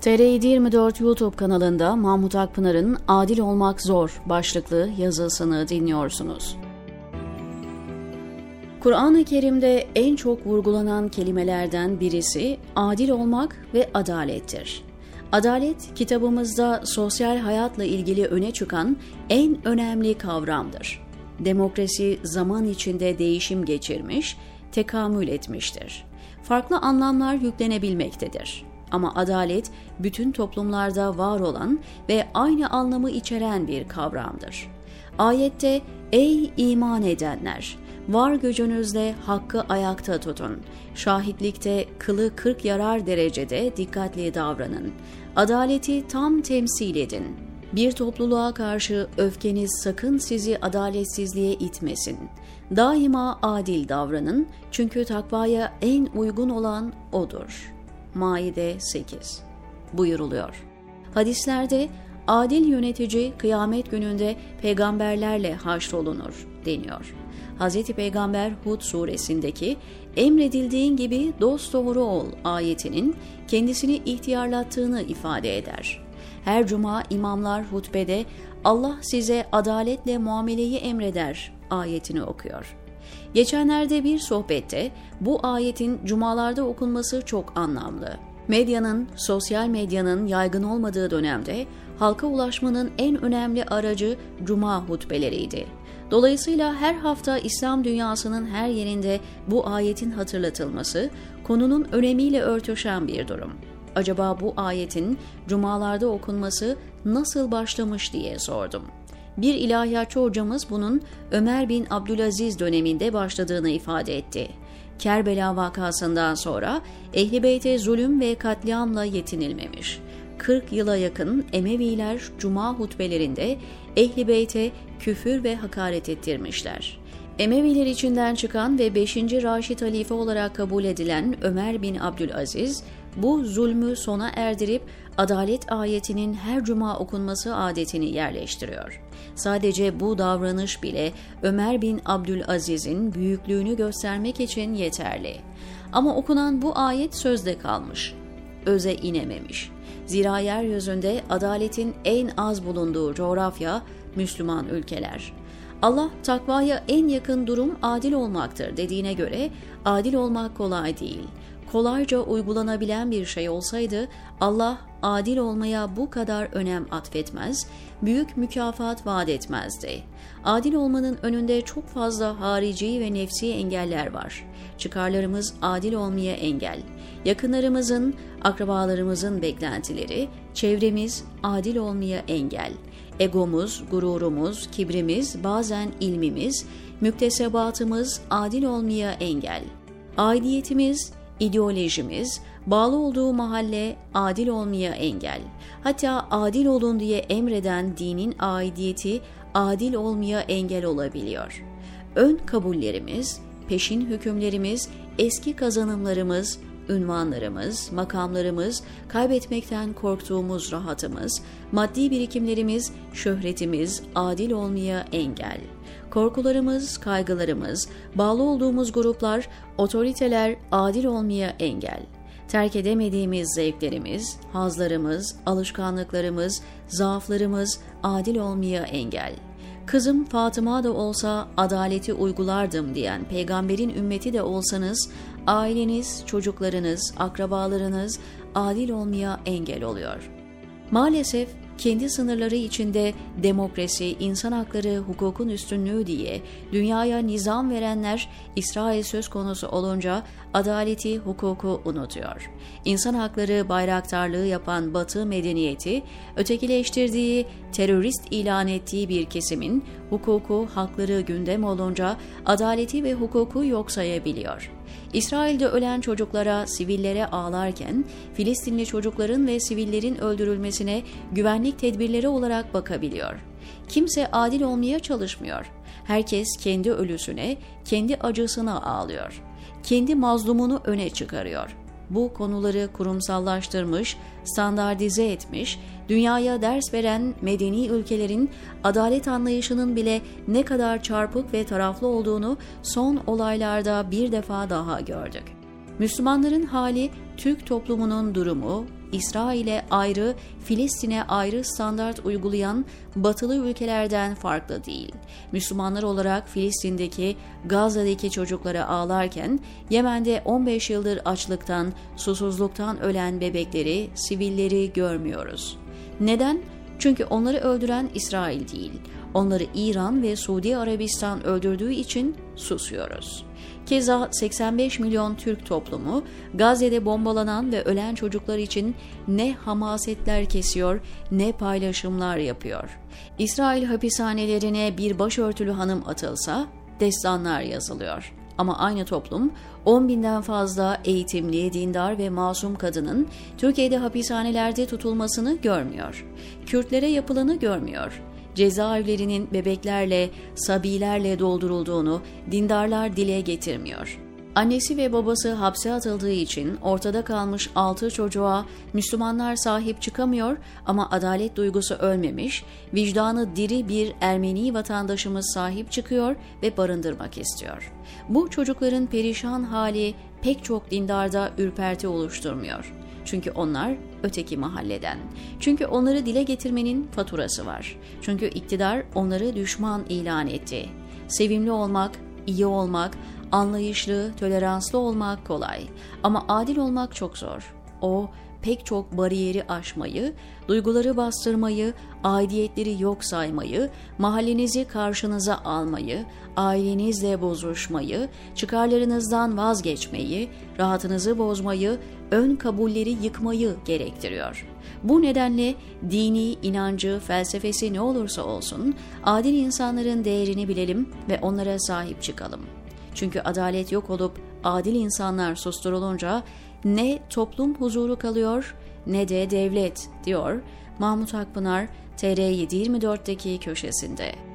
TR 24 YouTube kanalında Mahmut Akpınar'ın Adil Olmak Zor başlıklı yazısını dinliyorsunuz. Kur'an-ı Kerim'de en çok vurgulanan kelimelerden birisi adil olmak ve adalettir. Adalet kitabımızda sosyal hayatla ilgili öne çıkan en önemli kavramdır. Demokrasi zaman içinde değişim geçirmiş, tekamül etmiştir. Farklı anlamlar yüklenebilmektedir. Ama adalet bütün toplumlarda var olan ve aynı anlamı içeren bir kavramdır. Ayette ey iman edenler var gücünüzle hakkı ayakta tutun. Şahitlikte kılı kırk yarar derecede dikkatli davranın. Adaleti tam temsil edin. Bir topluluğa karşı öfkeniz sakın sizi adaletsizliğe itmesin. Daima adil davranın çünkü takvaya en uygun olan odur.'' Maide 8 buyuruluyor. Hadislerde adil yönetici kıyamet gününde peygamberlerle haşrolunur deniyor. Hz. Peygamber Hud suresindeki emredildiğin gibi dost doğru ol ayetinin kendisini ihtiyarlattığını ifade eder. Her cuma imamlar hutbede Allah size adaletle muameleyi emreder ayetini okuyor. Geçenlerde bir sohbette bu ayetin cumalarda okunması çok anlamlı. Medyanın, sosyal medyanın yaygın olmadığı dönemde halka ulaşmanın en önemli aracı cuma hutbeleriydi. Dolayısıyla her hafta İslam dünyasının her yerinde bu ayetin hatırlatılması konunun önemiyle örtüşen bir durum. Acaba bu ayetin cumalarda okunması nasıl başlamış diye sordum. Bir ilahiyatçı hocamız bunun Ömer bin Abdülaziz döneminde başladığını ifade etti. Kerbela vakasından sonra Ehli Beyt'e zulüm ve katliamla yetinilmemiş. 40 yıla yakın Emeviler cuma hutbelerinde Ehli Beyt'e küfür ve hakaret ettirmişler. Emeviler içinden çıkan ve 5. Raşid Halife olarak kabul edilen Ömer bin Abdülaziz, bu zulmü sona erdirip adalet ayetinin her cuma okunması adetini yerleştiriyor. Sadece bu davranış bile Ömer bin Abdülaziz'in büyüklüğünü göstermek için yeterli. Ama okunan bu ayet sözde kalmış, öze inememiş. Zira yeryüzünde adaletin en az bulunduğu coğrafya Müslüman ülkeler. Allah takvaya en yakın durum adil olmaktır dediğine göre adil olmak kolay değil kolayca uygulanabilen bir şey olsaydı Allah adil olmaya bu kadar önem atfetmez, büyük mükafat vaat etmezdi. Adil olmanın önünde çok fazla harici ve nefsi engeller var. Çıkarlarımız adil olmaya engel. Yakınlarımızın, akrabalarımızın beklentileri, çevremiz adil olmaya engel. Egomuz, gururumuz, kibrimiz, bazen ilmimiz, müktesebatımız adil olmaya engel. Aidiyetimiz, ideolojimiz, bağlı olduğu mahalle adil olmaya engel. Hatta adil olun diye emreden dinin aidiyeti adil olmaya engel olabiliyor. Ön kabullerimiz, peşin hükümlerimiz, eski kazanımlarımız, ünvanlarımız, makamlarımız, kaybetmekten korktuğumuz rahatımız, maddi birikimlerimiz, şöhretimiz adil olmaya engel. Korkularımız, kaygılarımız, bağlı olduğumuz gruplar, otoriteler adil olmaya engel. Terk edemediğimiz zevklerimiz, hazlarımız, alışkanlıklarımız, zaaflarımız adil olmaya engel. Kızım Fatıma da olsa adaleti uygulardım diyen peygamberin ümmeti de olsanız aileniz, çocuklarınız, akrabalarınız adil olmaya engel oluyor. Maalesef kendi sınırları içinde demokrasi, insan hakları, hukukun üstünlüğü diye dünyaya nizam verenler İsrail söz konusu olunca adaleti, hukuku unutuyor. İnsan hakları bayraktarlığı yapan Batı medeniyeti, ötekileştirdiği, terörist ilan ettiği bir kesimin hukuku, hakları gündem olunca adaleti ve hukuku yok sayabiliyor. İsrail'de ölen çocuklara, sivillere ağlarken Filistinli çocukların ve sivillerin öldürülmesine güvenlik tedbirleri olarak bakabiliyor. Kimse adil olmaya çalışmıyor. Herkes kendi ölüsüne, kendi acısına ağlıyor. Kendi mazlumunu öne çıkarıyor bu konuları kurumsallaştırmış, standartize etmiş, dünyaya ders veren medeni ülkelerin adalet anlayışının bile ne kadar çarpık ve taraflı olduğunu son olaylarda bir defa daha gördük. Müslümanların hali, Türk toplumunun durumu, İsrail'e ayrı, Filistin'e ayrı standart uygulayan batılı ülkelerden farklı değil. Müslümanlar olarak Filistin'deki, Gazze'deki çocuklara ağlarken, Yemen'de 15 yıldır açlıktan, susuzluktan ölen bebekleri, sivilleri görmüyoruz. Neden? Çünkü onları öldüren İsrail değil. Onları İran ve Suudi Arabistan öldürdüğü için susuyoruz. Keza 85 milyon Türk toplumu Gazze'de bombalanan ve ölen çocuklar için ne hamasetler kesiyor ne paylaşımlar yapıyor. İsrail hapishanelerine bir başörtülü hanım atılsa destanlar yazılıyor. Ama aynı toplum 10 binden fazla eğitimli, dindar ve masum kadının Türkiye'de hapishanelerde tutulmasını görmüyor. Kürtlere yapılanı görmüyor cezaevlerinin bebeklerle, sabilerle doldurulduğunu dindarlar dile getirmiyor. Annesi ve babası hapse atıldığı için ortada kalmış altı çocuğa Müslümanlar sahip çıkamıyor ama adalet duygusu ölmemiş, vicdanı diri bir Ermeni vatandaşımız sahip çıkıyor ve barındırmak istiyor. Bu çocukların perişan hali pek çok dindarda ürperti oluşturmuyor. Çünkü onlar öteki mahalleden. Çünkü onları dile getirmenin faturası var. Çünkü iktidar onları düşman ilan etti. Sevimli olmak, iyi olmak, anlayışlı, toleranslı olmak kolay ama adil olmak çok zor. O pek çok bariyeri aşmayı, duyguları bastırmayı, aidiyetleri yok saymayı, mahallenizi karşınıza almayı, ailenizle bozuşmayı, çıkarlarınızdan vazgeçmeyi, rahatınızı bozmayı, ön kabulleri yıkmayı gerektiriyor. Bu nedenle dini, inancı, felsefesi ne olursa olsun adil insanların değerini bilelim ve onlara sahip çıkalım. Çünkü adalet yok olup adil insanlar susturulunca ne toplum huzuru kalıyor ne de devlet diyor Mahmut Akpınar TR724'deki köşesinde.